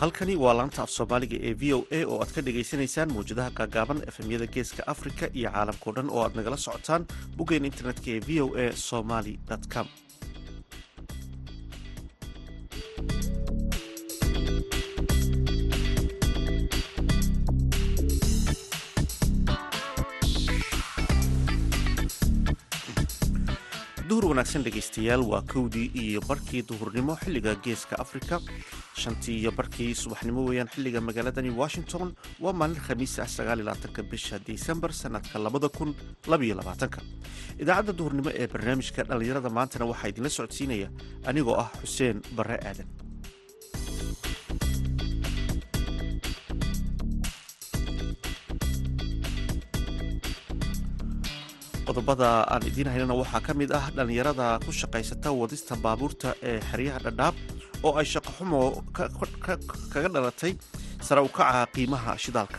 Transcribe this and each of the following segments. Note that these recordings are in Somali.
halkani waa laanta af soomaaliga ee v o a oo aad ka dhagaysanaysaan mawjadaha gaagaaban efemyada geeska afrika iyo caalamkao dhan oo aad nagala socotaan boggeena internetka ee v o a somaly com. Duhur wanaagsan dhegaystayaal waa kowdii iyo barkii duhurnimo xilliga geeska afrika shantii iyo barkii subaxnimo weeyaan xilliga magaaladani washington waa maalin khamiis ah sagaaliyolabaatanka bisha disembar sanadka labada kun labaiyo labaatanka. Idaacadda duhurnimo ee barnaamijka dhallinyarada maantana waxaa idinla socodsiinaya anigoo ah xuseen barre aadan. Qodobada aan idiin haynana waxaa ka mid ah dhallinyarada ku shaqaysata wadista baabuurta ee xeryaha dhadhaab oo ay shaqo xumo kaga dhalatay sare u kaca qiimaha shidaalka.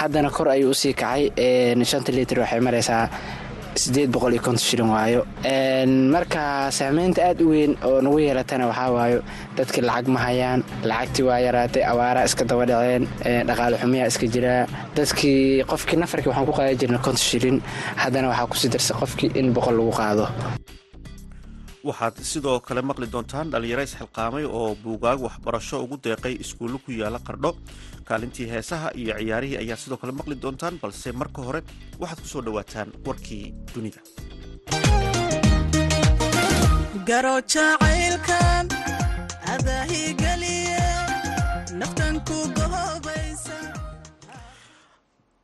Haddana kor ayuu u sii kacay shanta litir waxay maraysaa sideed boqol iyo konton shilin waayo. Marka saameynta aad u weyn oo nagu yeelatana waxaa waayo dadkii lacag ma hayaan lacagtii waa yaraatay awaaraa iska daba dhaceen dhaqaale xumiyaa iska jiraa dadkii qofkii nafarkii waxaan ku qaadi jirna konton shilin haddana waxaa ku sii darsa qofkii in boqol lagu qaado waxaad sidoo kale maqli doontaan dhallinyaro isxilqaamay oo buugaag waxbarasho ugu deeqay iskuullo ku yaalla qardho. Kaalintii heesaha iyo ciyaarihii ayaa sidoo kale maqli doontaan balse marka hore waxaad ku soo dhowaataan warkii dunida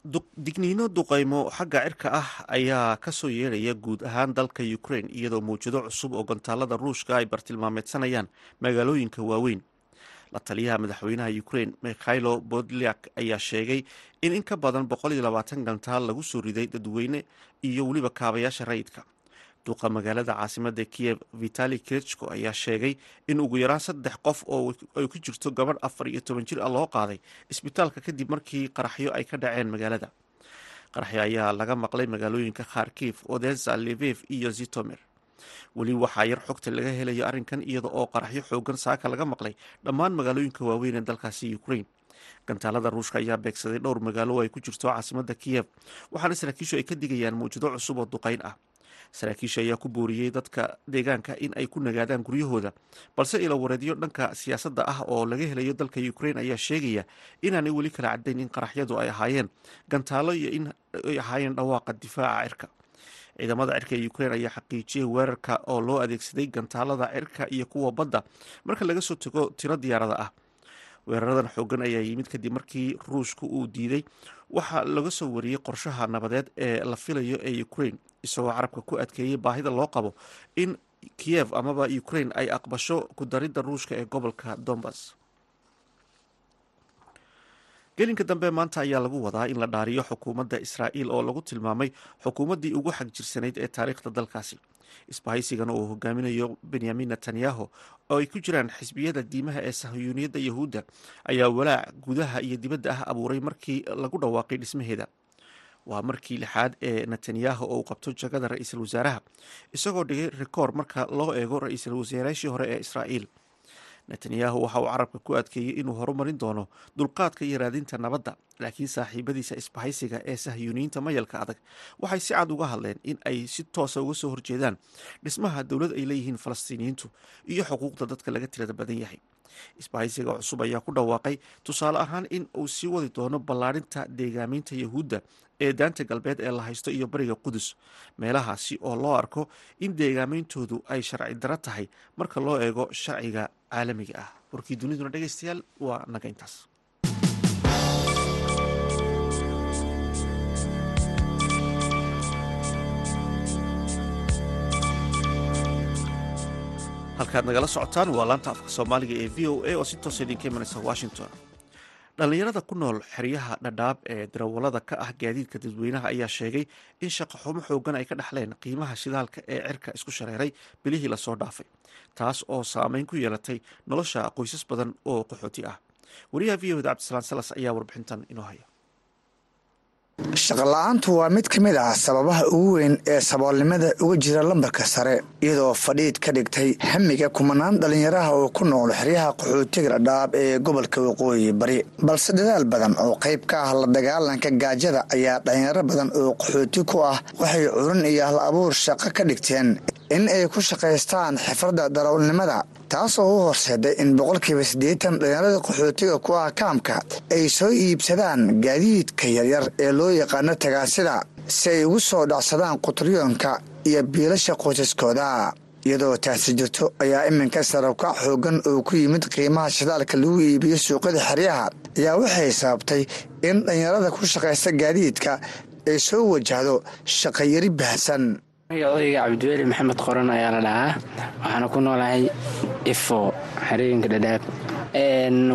digniino duqaymo xagga cirka ah ayaa ka soo yeedhaya guud ahaan dalka ukraine iyadoo mawjado cusub oo gantaalada ruushka ay bartilmaameysanayaan magaalooyinka waaweyn. La taliyaha madaxweynaha ukraine mikhailo bodliak ayaa sheegay in in ka badan gantaal lagu soo riday dadweyne iyo weliba kaabayaasha rayidka duqa magaalada caasimada kiyev vitali krechko ayaa sheegay in ugu yaraan saddex qof oo ay ku jirto gabadh afar iyo toban jir ah loo qaaday isbitaalka kadib markii qaraxyo ay ka dhaceen magaalada. Qaraxyo ayaa laga maqlay magaalooyinka kharkif odesa leviv iyo zitomer weli waxaa yar xogta laga helayo arrinkan iyada oo qaraxyo xoogan saaka laga maqlay dhammaan magaalooyinka waaweyn ee dalkaasi ukraine. Gantaalada ruushka ayaa beegsaday dhowr magaalo oo ay ku jirto caasimada kiyev waxaana saraakiishu ay ka digayaan mawjado cusub oo duqayn ah saraakiisha ayaa ku booriyey dadka deegaanka in ay ku nagaadaan guryahooda. Balse ilawareedyo dhanka siyaasadda ah oo laga helayo dalka ukraine ayaa sheegaya inaanay weli kala cadayn in qaraxyadu ay ahaayeen. Gantaalo iyo in ay ahaayeen dhawaaqa difaaca cirka. Ciidamada cirka ee ukraine ayaa xaqiijiyey weerarka oo loo adeegsaday gantaalada cirka iyo kuwa badda marka laga soo tago tiro diyaarada ah. Weeraradan xoogan ayaa yimid kadib markii ruushku uu diiday waxaa laga soo wariyey qorshaha nabadeed ee la filayo ee ukraine isagoo carabka ku adkeeyey baahida loo qabo in kiyev amaba ukraine ay aqbasho ku daridda ruushka ee gobolka dombas gelinka dambe maanta ayaa lagu wadaa in la dhaariyo xukuumadda israa'iil oo lagu tilmaamay xukuumaddii ugu xag jirsanayd ee taariikhda dalkaasi isbahaysigan uu hogaaminayo benyamin netanyahu oo ay ku jiraan xisbiyada diimaha ee sahyuuniyadda yahuudda ayaa walaac gudaha iyo dibadda ah abuuray markii lagu dhawaaqay dhismaheeda. Waa markii lixaad ee netanyahu oo uu qabto jagada ra'iisul wasaaraha isagoo dhigay rikoor marka loo eego ra'iisul wasaaraashii hore ee israa'iil netanyahu waxa uu carabka ku adkeeyey inuu horumarin doono dulqaadka iyo raadinta nabadda laakiin saaxiibadiisa isbahaysiga ee sahyuuniyiinta mayalka adag waxay si cad uga hadleen in ay si toosa uga soo horjeedaan dhismaha dowlad ay leeyihiin falastiiniyiintu iyo xuquuqda dadka laga tirada badan yahay. Isbahaysiga cusub ayaa ku dhawaaqay tusaale ahaan in uu sii wadi doono ballaadhinta deegaameynta yahuudda ee daanta galbeed ee la haysto iyo bariga qudus. Meelahaasi oo loo arko in deegaameyntoodu ay sharci daro tahay marka loo eego sharciga caalamiga ah. Warkii duniduna dhegeystayaal waa naga intaas. Halkaad nagala socotaan waa laanta afka soomaaliga ee v o a oo si toosa idinka imanaysa washington dhallinyarada ku nool xeryaha dhadhaab ee darawallada ka ah gaadiidka dadweynaha ayaa sheegay in shaqo xumo xoogan ay ka dhexleen qiimaha shidaalka ee cirka isku shareeray bilihii la soo dhaafay taas oo saameyn ku yeelatay nolosha qoysas badan oo qaxooti ah. Wariyaha v oda cabdisalaan salas ayaa warbixintan inoo haya shaqola'aantu waa mid ka mid ah sababaha ugu weyn ee saboolnimada uga jira lambarka sare iyadoo fadhiid ka dhigtay hamiga kumanaan dhallinyaraha oo ku nool xeryaha qaxootiga dhadhaab ee gobolka waqooyi bari. Balse dadaal badan oo qayb ka ah la dagaalanka gaajada ayaa dhallinyaro badan oo qaxooti ku ah waxay curin iyo hal abuur shaqo ka dhigteen in ay ku shaqaystaan xifradda darawalnimada taasoo u horseeday in boqolkiiba siddeetan dhallinyarada qaxootiga ku ah kaamka ay soo iibsadaan gaadiidka yaryar ee loo yaqaano tagaasida si ay ugu soo dhacsadaan qutryoonka iyo biilasha qoysaskooda. Iyadoo taasi jirto ayaa iminka sarabkac xoogan oo ku yimid qiimaha shidaalka lagu iibiyo suuqyada xeryaha ayaa waxay sababtay in dhallinyarada ku shaqaysta gaadiidka ay soo wajahdo shaqayari baahsan odayga cabdiweli maxamed qoran ayaa la dhahaa. Waxaana ku noolahay ifo xerooyinka dhadhaab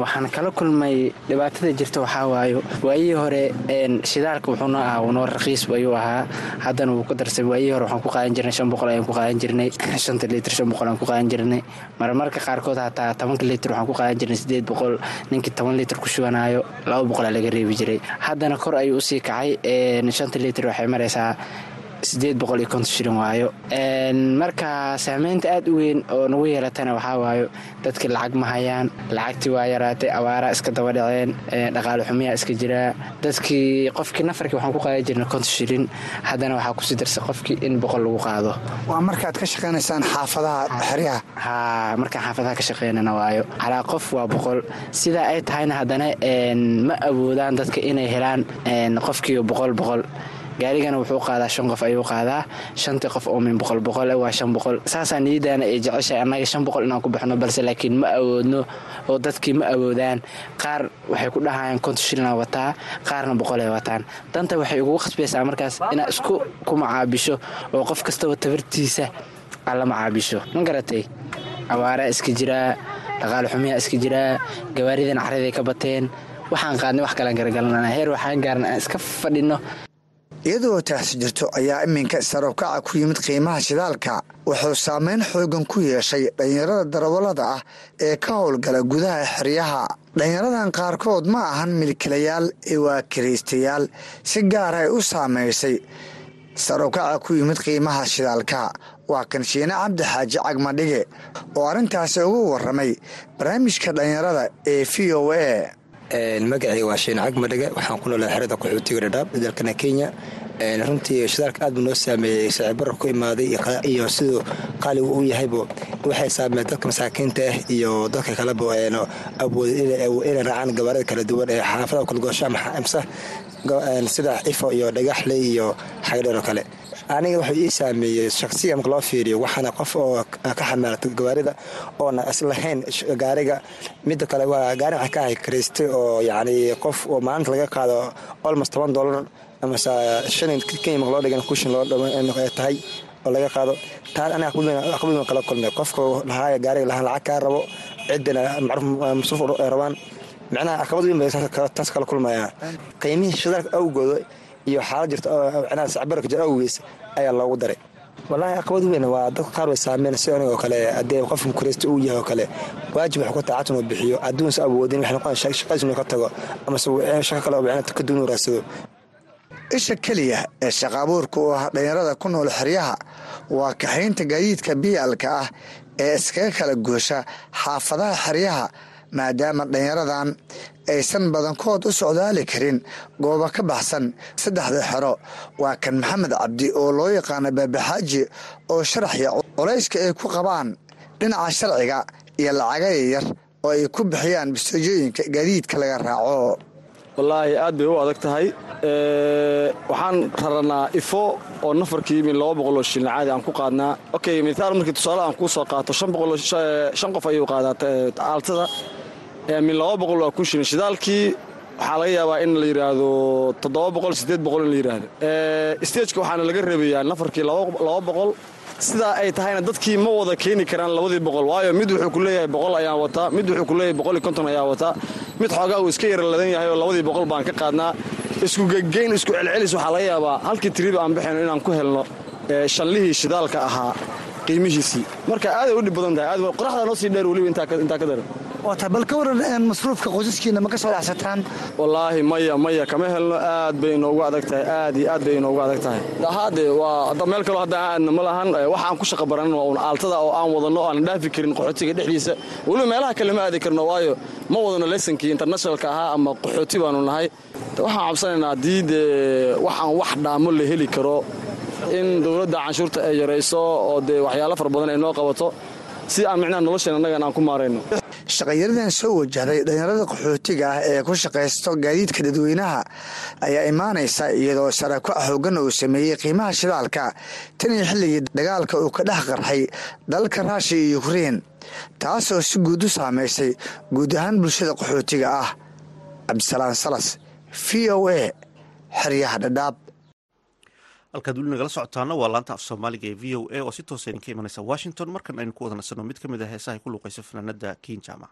waxaan kala kulmay dhibaatada jirta waxaa waayo waayihii hore shidaalka wuxuuna ahaa unoo raqiis ayuu ahaa. Haddana wuu ku darsay waayihii hore waxaan ku qaadan jirnay shan boqol ayaan ku qaadan jirnay. Shanta litir shan boqol aan ku qaadan jirnay. Marmarka qaarkood hataa tobanka litir waxaan ku qaadan jirnay sideed boqol. Ninkii toban litir ku shubanaayo laba boqolaa laga reebi jiray. Haddana kor ayuu u sii kacay. Shanta litir waxay maraysaa sideed boqol iyo konton shilin waayo. Marka saameynta aad u weyn oo nagu yeelatana waxaa waayo dadkii lacag ma hayaan lacagtii waa yaraatay abaaraa iska daba dhaceen dhaqaale xumiyaa iska jiraa. Dadkii qofkii nafarkii waxaan ku qaadan jirnay konton shilin haddana waxaa ku sii darsay qofkii in boqol lagu qaado. Waa markaad ka shaqaynaysaan xaafadaha xeryaha? Haa markaan xaafadaha ka shaqaynana waayo. Calaa qof waa boqol. Sidaa ay tahayna haddana ma awoodaan dadka inay helaan qofkiiba boqol boqol gaarigana wuxuu qaadaa shan qof ayuu qaadaa. Shantii qof oo min boqol boqol waa shan boqol. Saasaa niyadaana ay jeceshahay annaga shan boqol inaan ku baxno balse laakiin ma awoodno oo dadkii ma awoodaan. Qaar waxay ku dhahayaan konton shilina wataa qaarna boqolay wataan. Danta waxay ugu khasbaysaa markaas inaad isku ku macaabisho oo qof kastaba tabartiisa aad macaabisho ma garatay? Awaaraa iska jiraa dhaqaale xumiyaa iska jiraa gawaaridan caraday ka bateen. Waxaan qaadnay wax kalaan garagalanana heer waxaan gaarna aan iska fadhinno iyadoo taasi jirto ayaa iminka sarabkaca ku yimid qiimaha shidaalka. Wuxuu saameyn xoogan ku yeeshay dhallinyarada darawallada ah ee ka howlgala gudaha xeryaha. Dhallinyaradan qaarkood ma ahan milkilayaal ee waa kiraystayaal si gaara ay u saamaysay sarabkaca ku yimid qiimaha shidaalka. Waa kan shiine cabdi xaaji cagmadhige oo arrintaasi ugu waramay barnaamijka dhallinyarada ee v o a magacayga waa shiin cagmadhiga waxaan ku noolaa xerada qaxootiga dhadhaab dalkana kenya. Runtii shidaalka aad buu noo saameeyey sicibara ku imaaday iyo siduu qaaligu u yahaybo waxay saameey dadka masaakiinta ah iyo dadka kaleba awooda inay raacaan gabaarada kala duwan ee xaafada kalgoosho amase sida ifo iyo dhagaxle iyo xagdheer oo kale aniga wuxuu ii saameeyey shaksiya marka loo fiiriyo waxaana qof oo ka xamaalata gawaarida oona islahayn gaariga. Mida kale waa gaari waxaa ka ahay oo yacni qof oo maalinta laga qaado olmost toban dollar amase shan kenya marka loo dhigan kushin loo tahay oo laga qaado. Taa aniga aqbadima kala kulmay qofka lahaa gaariga lahaan lacag kaa rabo macruuf masruuf ay rabaan. Micnaha caqabad weyn bay taas kala kulmayaa qiimihii shidaalka awgooda iyo xaalad jirta micnaha sacbarka jir awgiis ayaa loogu daray. Wallaahi caqabad weyn waa dadka qaar way saameyn si aniga oo kale haddee qofka kureysta uu yahay oo kale. Waajib waxu ku tahay catun uu bixiyo adduunsa awoodin waxay noqon shaqadiis inuu ka tago amase shaqo kale oo micnaha ka duwan raadsado isha keliya ee shaqaabuurka u ah dhallinyarada ku nool xeryaha waa kaxaynta gaadiidka biyaalka ah ee iskaga kala goosha xaafadaha xeryaha maadaama dhallinyaradan aysan badankood u socdaali karin goobo ka baxsan saddexda xero. Waa kan maxamed cabdi oo loo yaqaano baabaxaaji oo sharaxya culayska ay ku qabaan dhinaca sharciga iyo lacaga yar oo ay ku bixiyaan bistoojooyinka gaadiidka laga raaco. Wallaahi aad bay u adag tahay. Waxaan raranaa ifo oo nafarkii min laba boqoloo shilin caadi aan ku qaadnaa. Okay mithaal markii tusaale aan kuu soo qaato shan qof ayuu qaadaa aaltada shilin shidaalkii. Waxaa laga yaabaa in la yidhaahdo in la yidhaahdo stageka waxaana laga reebayaa nafarkii sidaa ay tahayna dadkii ma wada keeni karaan labadii boqol waayo mid wuxuu ku leeyahay boqol ayaan wataa mid wuxuu ku leeyahay boqol iyo konton ayaa wataa mid xoogaa uu iska yara ladan yahay oo labadii boqol baan ka qaadnaa. Isku gegeyn isku celcelis waxaa laga yaabaa halkii tiriba aan baxayno inaan ku helno shanlihii shidaalka ahaa qiimihiisii. Marka aaday u dhib badan tahay qoraxdaa noo sii dheer weliba intaa ka daran bal ka waran masruufka qoysaskiina ma ka soo dhacsataan? Wallaahi maya maya kama helno aad bay inoogu adag tahay aad iyo aad bay inoogu adag tahay. Haade waa meel kaloo hadda aan aadna ma lahan wax aan ku shaqa baranin waa un aaltada oo aan wadanno o aan dhaafi karin qaxootiga dhexdiisa. Weliba meelaha kale ma aadi karno waayo ma wadano lesankii internationalka ahaa ama qaxooti baanu nahay. Waxaan cabsanaynaa haddii dee waxaan wax dhaamo la heli karo. In dowladda canshuurta ay yarayso oo dee waxyaalo fara badan ay noo qabato si aan micnaha nolosheen annagan aan ku maarayno shaqayaradan soo wajahday dhallinyarada qaxootiga ah ee ku shaqaysto gaadiidka dadweynaha ayaa imaanaysa iyadoo sarako xoogan uu sameeyey qiimaha shidaalka. Tan iyo xilligii dagaalka uu ka dhex qarxay dalalka raashiya iyo ukrein taasoo si guud u saamaysay guud ahaan bulshada qaxootiga ah. Cabdisalaan salas v o a xeryaha dhadhaab halkaad weli nagala socotaana waa laanta af soomaaliga ee v o a oo si toosa idinka imanaysa washington. Markan aynu ku wada nasanno mid ka mid a heesahay ku luuqaysa fanaanada kiin jaamac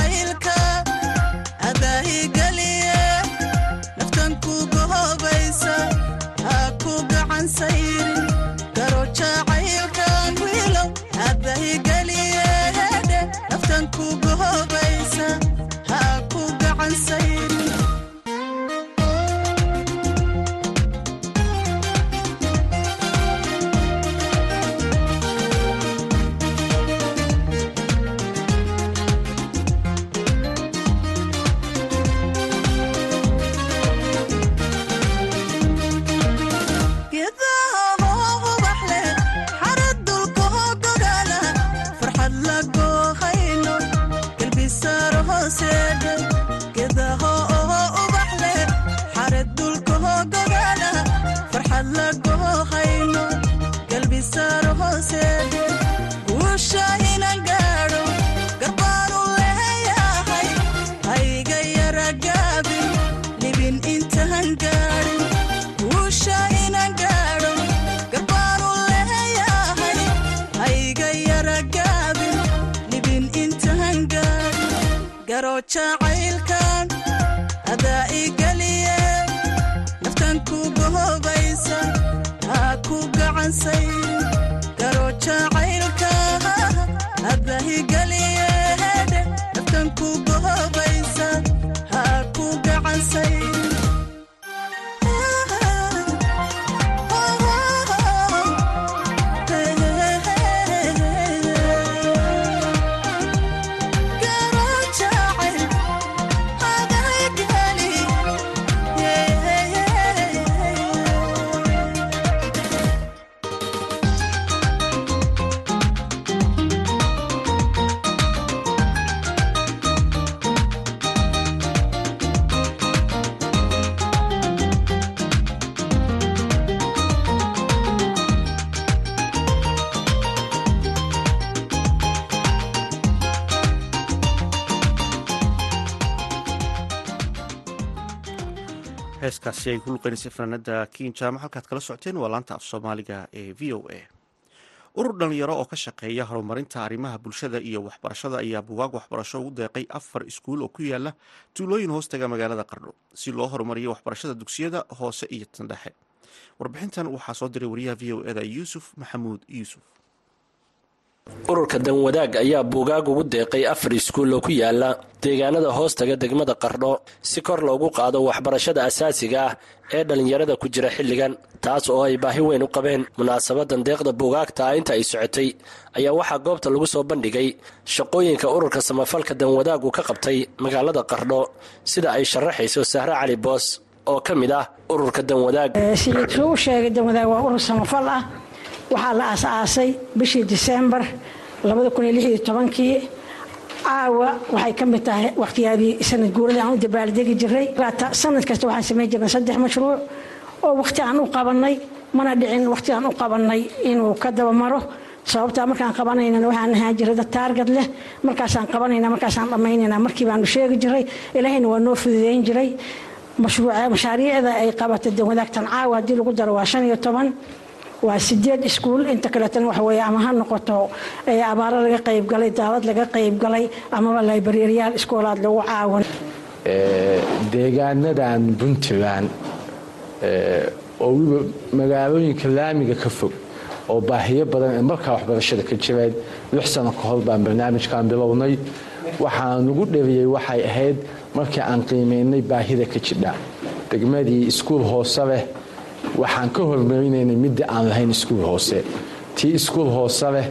heeskaasi ay ku luqeynaysay fanaanada kiin jaamac halkaad kala socoteen waa laanta af soomaaliga ee v o a. Urur dhalinyaro oo ka shaqeeya horumarinta arrimaha bulshada iyo waxbarashada ayaa bugaag waxbarasho ugu deeqay afar iskuul oo ku yaalla tuulooyin hoostaga magaalada qardho si loo horumariyo waxbarashada dugsiyada hoose iyo tan dhexe. Warbixintan waxaa soo diray wariyaha v o eda yuusuf maxamuud yuusuf ururka danwadaag ayaa buugaag ugu deeqay afar iskuul oo ku yaalla deegaanada hoostaga degmada qardho si kor loogu qaado waxbarashada asaasiga ah ee dhallinyarada ku jira xilligan taas oo ay baahi weyn u qabeen. Munaasabadan deeqda buugaagta ah inta ay socotay ayaa waxaa goobta lagu soo bandhigay shaqooyinka ururka samafalka danwadaag uu ka qabtay magaalada qardho sida ay sharaxayso sahre cali boos oo ka mid ah ururka danwadaag waxaa la aas-aasay bishii disembar caawa waxay ka mid tahay wakhtiyaadii sanad guurada aan u dabaaldegi jiray sanad kasta waxaan samayn jirnay saddex mashruuc oo wakhti aan u qabanay mana dhicin wakhti aan u qabanay inuu ka dabamaro. Sababtaa markaan qabanaynana waxaan ahaan jiray dad leh. Markaasaan qabanayna markaasaan dhammaynayna markii baanu sheegi jiray ilaahayna waa noo fududeyn jiray. Mashaariicda ay qabatay danwadaagtan caawa haddii lagu daro waa shan iyo toban waa sideed iskuul inta kaleetana waxa weeye ama ha noqoto abaaro laga qaybgalay daalad laga qaybgalay amaba laybaryeeryaal iskoolaad lagu caawan. Deegaanadan puntland oo weliba magaalooyinka laamiga ka fog oo baahiyo badan ee markaa waxbarashada ka jireen lix sano ka hor baan barnaamijkan bilownay. Waxaan ugu dheriyey waxay ahayd markii aan qiimaynay baahida ka jidha. Degmadii iskuul hoose leh waxaan ka hormarinaynay midii aan lahayn iskuul hoose. Tii iskuul hoose leh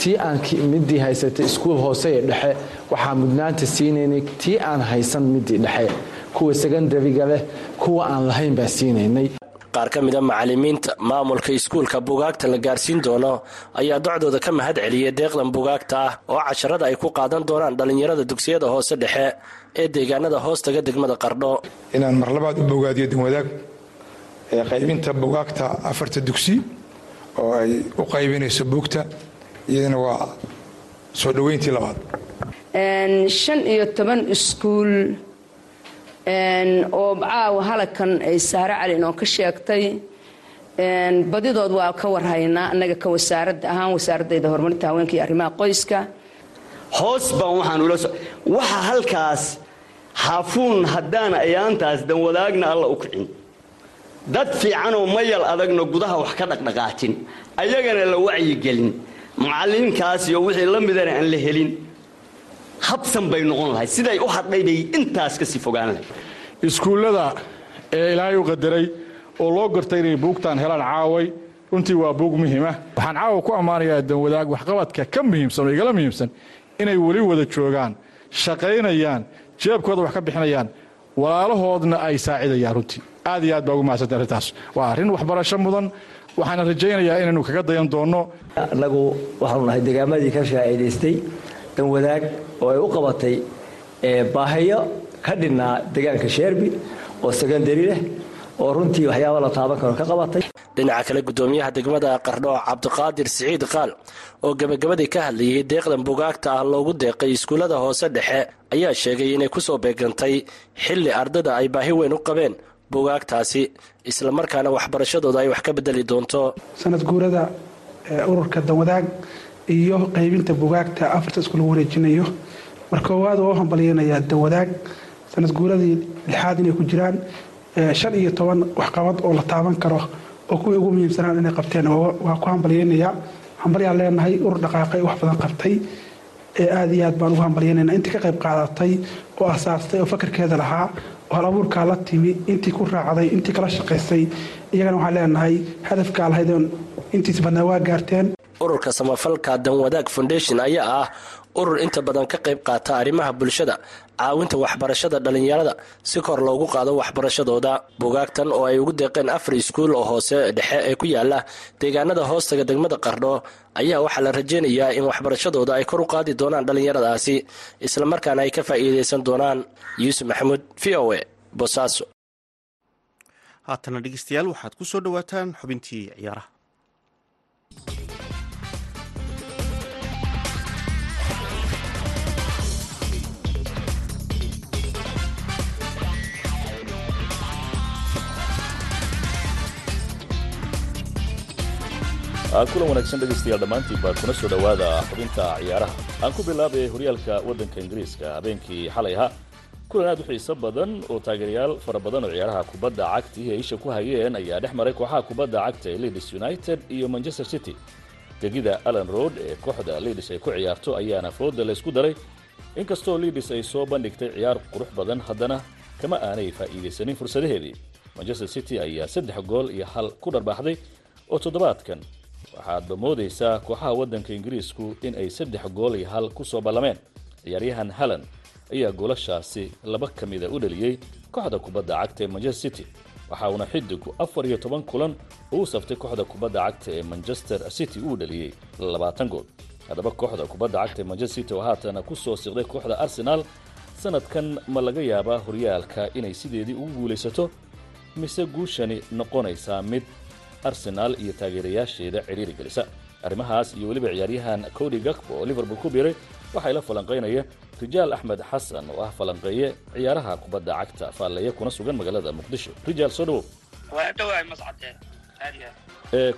tii aan midii haysatay iskuul hoose ee dhexe waxaan mudnaanta siinaynay tii aan haysan midii dhexe. Kuwa sekandariga leh kuwa aan lahayn baa siinaynay. Qaar ka mida macalimiinta maamulka iskuulka buugaagta la gaarsiin doono ayaa docdooda ka mahad celiyay deeqdan buugaagta ah oo casharada ay ku qaadan doonaan dhallinyarada dugsiyada hoose dhexe ee deegaanada hoostaga degmada qardho. Inaan mar labaad u bogaadiyo danwadaag qaybinta bugaagta afarta dugsi oo ay u qaybinayso buugta iyadana waa soo dhoweyntii labaad. Shan iyo toban iskuul oo caawa halakan ay saare cali inoo ka sheegtay. Badidood waa ka warhaynaa annaga ka wasaarada ahaan wasaaradayda horumarinta haweenka iyo arrimaha qoyska. Hoos baan waxaan ula so waxa halkaas xaafuun haddaan ayaantaas danwadaagna alla u kicin dad fiicanoo mayal adagna gudaha wax ka dhaqdhaqaajin ayagana la wacyigelin macallinkaas iyo wixii la midana aan la helin. Habsan bay noqon lahayd siday u hadhay bay intaas ka sii fogaan lahayd. Iskuullada ee ilaahay u qadaray oo loo gartay inay buugtaan helaan caaway runtii waa buug muhiima. Waxaan caawa ku ammaanayaa danwadaag waxqabadka ka muhiimsan oo igala muhiimsan inay weli wada joogaan shaqaynayaan jeebkooda wax ka bixinayaan walaalahoodna ay saacidayaan runtii aad iyo aad baa ugu mahadsantay arrintaas. Waa arrin waxbarasho mudan waxaana rajaynayaa inaynu kaga dayan doonno. Annagu waxaanu nahay degaamadii ka faa'iidaystay danwadaag oo ay u qabatay baahiyo ka dhinnaa deegaanka sheerbi oo sekandari leh oo runtii waxyaaba la taaban karo ka qabatay. Dhinaca kale gudoomiyaha degmada qardho cabdiqaadir siciid qaal oo gebagabadii ka hadlayay deeqdan bugaagta ah loogu deeqay iskuullada hoose dhexe ayaa sheegay inay ku soo beegantay xilli ardada ay baahi weyn u qabeen bugaagtaasi islamarkaana waxbarashadooda ay wax ka bedeli doonto. Sanad guurada ururka danwadaag iyo qaybinta bugaagta afarta isku lagu wareejinayo mar koowaad oo u hambalyeynayaa danwadaag sanad guuradii lixaad inay ku jiraan shan iyo toban waxqabad oo la taaban karo oo kuwii ugu muhiimsanaan inay qabteen. Waa ku hambalyeynayaa hambalyaan leenahay urur dhaqaaqay wax badan qabtay ee aada iyo aad baan ugu hambalyeynayna. Intii ka qayb qaadatay oo asaastay oo fakarkeeda lahaa hal abuurkaa la timi intii ku raacday intii kala shaqaysay iyagana waxaan leenahay hadafkaa lahaydeen intiis badnaa waa gaarteen. Ururka samafalka danwadaag foundation ayaa ah urur inta badan ka qayb qaata arrimaha bulshada caawinta waxbarashada dhallinyarada si kor loogu qaado waxbarashadooda bugaagtan oo ay ugu deeqeen afar iskuul oo hoose dhexe ee ku yaalla deegaanada hoostaga degmada qardho ayaa waxaa la rajeynayaa in waxbarashadooda ay kor u qaadi doonaan dhallinyaradaasi islamarkaana ay ka faa'iideysan doonaan. Yuusuf maxamuud v o e bosaaso haatana dhegeystayaal waxaad ku soo dhowaataan xubintii ciyaaraha kulan wanaagsan dhegaystayaal dhammaantiinba kuna soo dhowaada xubinta ciyaaraha. Aan ku bilaabay horyaalka waddanka ingiriiska habeenkii xalay ahaa kulan aad u xiiso badan oo taageerayaal fara badan oo ciyaaraha kubadda cagta iyo isha ku hayeen ayaa dhex maray kooxaha kubadda cagta ee leeds united iyo manchester city. Gegida allen road ee kooxda leeds ay ku ciyaarto ayaana fooda laysku daray. Inkastoo leeds ay soo bandhigtay ciyaar qurux badan haddana kama aanay faa'iidaysanin fursadaheedii manchester city ayaa saddex gool iyo hal ku dharbaaxday oo toddobaadkan waxaadba moodaysaa kooxaha waddanka ingiriisku in ay saddex gool iyo hal ku soo ballameen. Ciyaaryahan hallan ayaa goolashaasi laba ka mida u dhaliyey kooxda kubadda cagta ee manchester city waxa uuna xidigu afar iyo toban kulan oo u saftay kooxda kubadda cagta ee manchester city uu dhaliyey labaatan gool. Haddaba kooxda kubadda cagta ee manchester city oo haatana ku soo siqday kooxda arsenaal sanadkan ma laga yaabaa horyaalka inay sideedii ugu guulaysato mise guushani noqonaysaa mid arsenaal iyo taageerayaasheeda cidhiiri gelisa arrimahaas iyo weliba ciyaaryahan cody gakbo oo liverpool ku biiray waxaa la falanqaynaya rijaal axmed xasan oo ah falanqeeye ciyaaraha kubadda cagta faalleeya kuna sugan magaalada muqdisho. Rijaal soo dhawow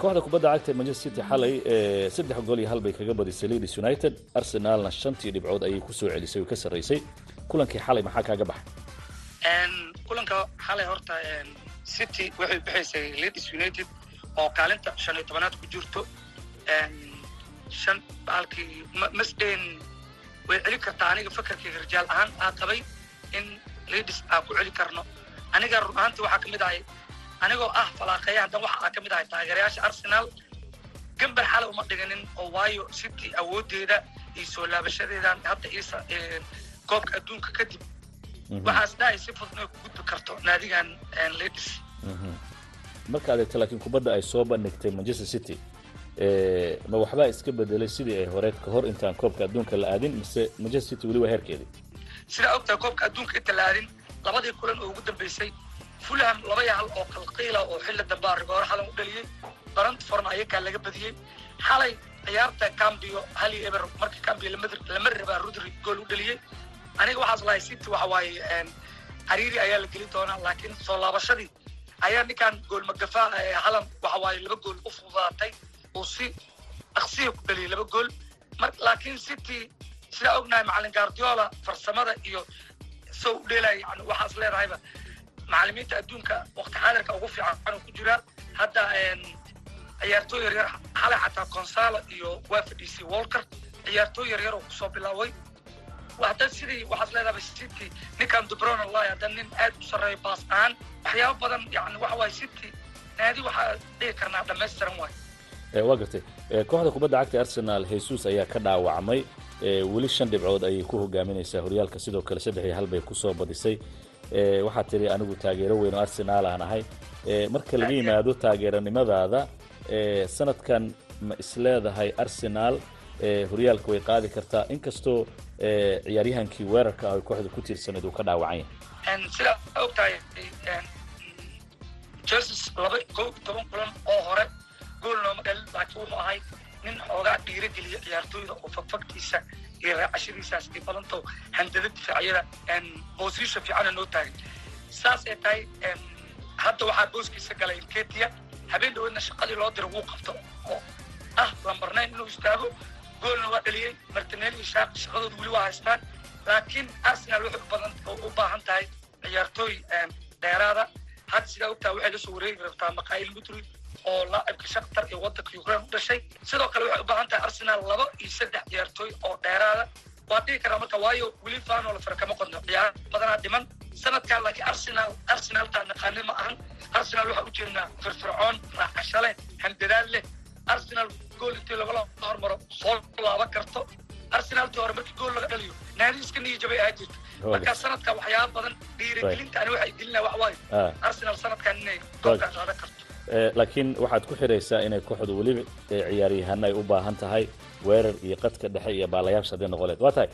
kooxda kubadda cagta ee manchester city xalay saddex gool iyo hal bay kaga badisay leeds united. Arsenaalna shantii dhibcood ayay ku soo celisay oo ka sarraysay kulankii xalay maxaa kaaga baxay? Kulanka xalay horta city waxay bixaysay leeds united oo kaalinta shan iyo tobanaad ku jirto shan halkii masdeen way celin kartaa aniga fakarkayga rijaal ahaan aa qabay in leeds aan ku celi karno. Aniga run ahaantii waxaa ka mid ahay anigoo ah falaaqeeya haddan waxa aa ka mid ahay taageerayaasha arsenal. Gambar xalay uma dhiganin oo waayo city awooddeeda iyo soo laabashadeedan hadda koobka adduunka kadib. Waxaas dhahay si fudud inay ku gudbi karto naadigan leeds markaad eegto laakiin kubadda ay soo bandhigtay manchester city ma waxbaa iska bedelay sidii ay horeed ka hor intaan koobka adduunka la aadin mise manchester city weli waa heerkeedii? Sidaa ogtahay koobka adduunka inta la aadin labadii kulan oo ugu dambeysay fulham laba iyo hal oo qalqiila oo xilli dambe rigoore xalan u dhaliyey brentfordna ayagaa laga badiyey xalay ciyaarta cambio hal iyo eber marka cambio lama rabaa rodri gool u dhaliyey aniga waxaas lahay city waxa waaye cariiri ayaa la geli doonaa laakiin soo laabashadii ayaa ninkan gool magafaa halan waxa waaye laba gool u fududaatay. Uu si aksiya ku dhaliyay laba gool. Laakiin city sidaa ognahay macalin guardiola farsamada iyo soo u dheelaya yani waxaas leedahayba macalimiinta adduunka waqti xaadirka ugu fiican ku jira. Hadda ciyaartooy yaryar xalay xataa consalo iyo waa fadhiisay walker ciyaartooy yaryar oo ku soo bilaaway hadda sidii waxaas leedahay city ninkan dubron allahi hadda nin aad u sarreeyo baas ahaan waxyaabo badan yani waxa waaye city. Naadi waxaa dhihi karnaa dhammaystiran waay. Waa gartay. Kooxda kubadda cagta arsenal jesus ayaa ka dhaawacmay. Weli shan dhibcood ayay ku hogaaminaysaa. Horyaalka sidoo kale saddex iyo hal bay ku soo badisay. Waxaa tiri anigu taageero weyn oo arsenaal aan ahay. Marka laga yimaado taageeranimadaada sanadkan ma isleedahay arsenaal horyaalka way qaadi kartaa. Inkastoo ciyaaryahankii weerarka ah kooxda ku tiirsanayd uu ka dhaawacan yahay sidaa ogtahay jesus laba kow toban kulan oo hore gool nooma dhalin laakiin wuxuu ahay nin xoogaa dhiirageliya ciyaartooyda oo fagfagtiisa iyo raacashadiisaas ay badanto handada difaacyada boosisha fiicana noo taagan saas ay tahay hadda waxaa booskiisa galay ketia. Habeen dhaweedna shaqadii loo diro wuu qabto oo ah lambar nine inuu istaago goolna waa dhaliyey martinelli shaqadooda weli waa haystaan. Laakiin arsenal waxay u badan u baahan tahay ciyaartooy dheeraada. Hadda sidaa ogtaa waxay la soo wareegi rabtaa makail mudri oo laacibka shaktar iyo wadanka ukraine u dhashay. Sidoo kale waxay u baahan tahay arsenal laba iyo saddex ciyaartooy oo dheeraada. Waa dhihi karaa marka waayo weli fanol fara kama qodno. Ciyaar badanaa dhiman. Sanadkan laakiin arsenal arsenaltaa naqaani ma ahan. Arsenal waxaa ujeednaa firfircoon raaxasho leh handadaad leh. Arsenal gool intii lagala hormaro soo laaban karto. Arsenaltii hore markii gool laga dhaliyo naadi iska niyo jabay ahaa jirto marka sanadka waxyaaba badan dhiirigelinta ani waxay gelinaa wax waayo. Arsenal sanadkan inay koobka qaadan karto. Laakiin waxaad ku xiraysaa inay kooxdu weliba ciyaaryahanna ay u baahan tahay weerar iyo qadka dhexe iyo baalayaabs hadday noqoleed. Waa tahay.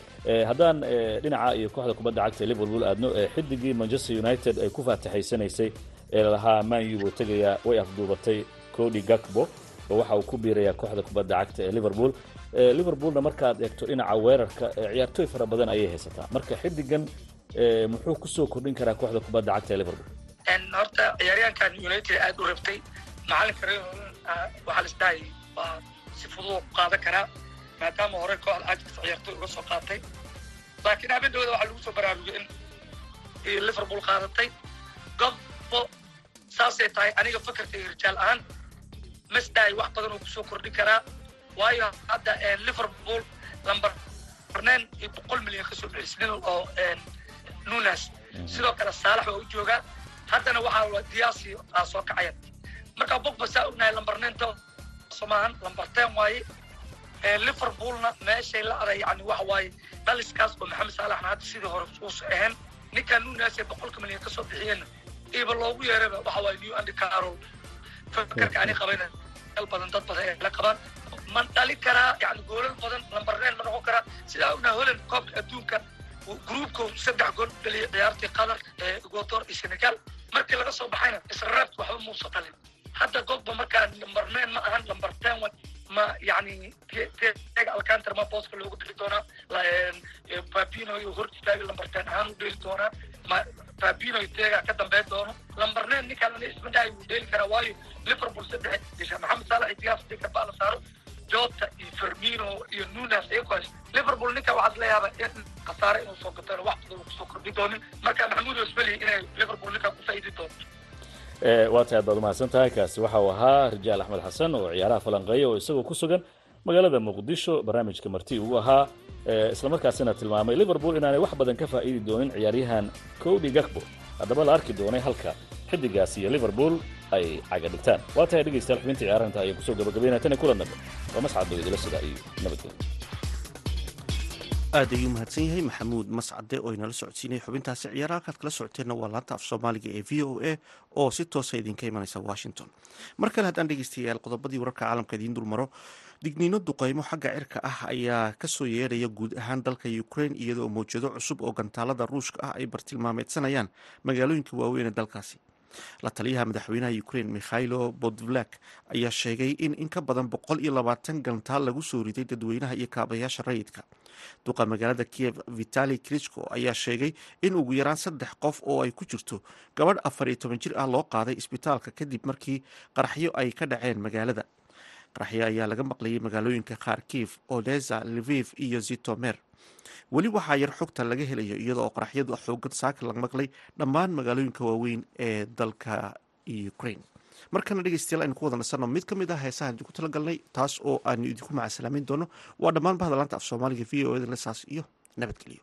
Haddaan dhinaca iyo kooxda kubadda cagta liverpool aadno xidigii manchester united ay ku faataxaysanaysay ee lahaa man u buu tegayaa way afduubatay cody gakbo oo waxa uu ku biirayaa kooxda kubadda cagta ee liverpool. Liverpoolna markaad eegto dhinaca weerarka ciyaartooy fara badan ayay haysataa. Marka xidigan muxuu ku soo kordhin karaa kooxda kubadda cagta ee liverpool? Horta ciyaaryahankan united aad u rabtay. Macalinka waxaa lis dhahay waa si fudud ku qaadan karaa maadaama hore kooxda ajax ciyaartoy uga soo qaatay. Laakiin habeenkooda waxaa lagu soo baraarugay in liverpool qaadatay. Gobbo saasay tahay aniga fakarkayga rijaal ahaan masdaay wax badan uu ku soo kordhin karaa. Waayo hadda liverpool lambar barneen iyo boqol milyan ka soo bixisnin oo nunas sidoo kale saalax waa u joogaa haddana waxaa diyaasi aa soo kacaya. Marka bogba saa ognahay lambarneenta somaahan lambar ten waaye. Liverpoolna meeshay la aday yani waxa waaye. Dhaliskaas oo maxamed saalaxna hadda sidii hore uusa ahayn ninkan nunas ee boqolka milyan ka soo bixiyeenna iba loogu yeeraba waxa waaye new andy carol fakarka ani qabayna dal badan dad badan ay la qabaan ma dhali karaa yani goolal badan lambarneen ma noqon karaa sidaa ognahay holland koobka adduunka gruubka saddex gool dhaliyay ciyaartii qatar ecuador iyo senegal markii laga soo baxayna israaabka waxba muusa dhalin hadda gogba markaa lambar nine ma ahan lambar ten ma yani alcantar ma booska loogu dhili doonaa babino iyo hor istaaga lambar ten ahaan u dheeli doonaa ma babino teega ka dambeyn doono lambar nine ninkaan isma dhahay wuu dheeli karaa waayo liverpool saddex disha maxamed saalax iyo diyaas dika baa la saaro jota iyo fermino iyo nunas iyagoo liverpool ninka waxaad leeyaaba in khasaare inuu soo gato wax badan ku soo kordhin doonin marka maxamuud osbeli inay liverpool ninka ku faa'iidi doonto waa tahay aad baad umahadsan tahay kaasi waxa uu ahaa rijaal axmed xasan oo ciyaaraha falanqeeya oo isagoo ku sugan magaalada muqdisho barnaamijka marti uu ahaa islamarkaasina tilmaamay liverpool inaanay wax badan ka faa'iidi doonin ciyaaryahan cody gakbo haddaba la arki doonay halka xidigaasi iyo liverpool ay caga dhigtaan. Waa tahay dhegaystayaal xubinta ciyaaraha inta ayaan ku soo gabagabaynaya tan kulan dambe waa mascad idila sida iyo nabadgelyo. Aad ayuu mahadsan yahay maxamuud mascade oo inala socodsiinaya xubintaasi ciyaaraha halkaad kala socoteenna waa laanta af soomaaliga ee v o a oo si toosa idinka imanaysa washington. Mar kale haddaan dhegeystayaal qodobadii wararka caalamka idiin dulmaro digniino duqeymo xagga cirka ah ayaa ka soo yeedhaya guud ahaan dalka ukraine iyadoo mawjado cusub oo gantaalada ruushka ah ay bartilmaameedsanayaan magaalooyinka waaweyn ee dalkaasi. La taliyaha madaxweynaha ukraine mikhailo bodvlak ayaa sheegay in in ka badan boqol iyo labaatan gantaal lagu soo riday dadweynaha iyo kaabayaasha rayidka. Duqa magaalada kiev vitali krichko ayaa sheegay in ugu yaraan saddex qof oo ay ku jirto gabadh afar iyo toban jir ah loo qaaday isbitaalka kadib markii qaraxyo ay ka dhaceen magaalada qaraxyo ayaa laga maqlayay magaalooyinka kharkiv odesa lviv iyo zitomer. Weli waxaa yar xogta laga helayo iyada oo qaraxyadu xoogan saaka la maqlay dhammaan magaalooyinka waaweyn ee dalka ukraine. Markana dhegeystayaal aynu ku wada nasanno mid ka mid ah heesahan idinku talagalnay taas oo aanu idinku macasalaameyn doono waa dhammaan bahda laanta af soomaaliga v o eda iyo nabadgelyo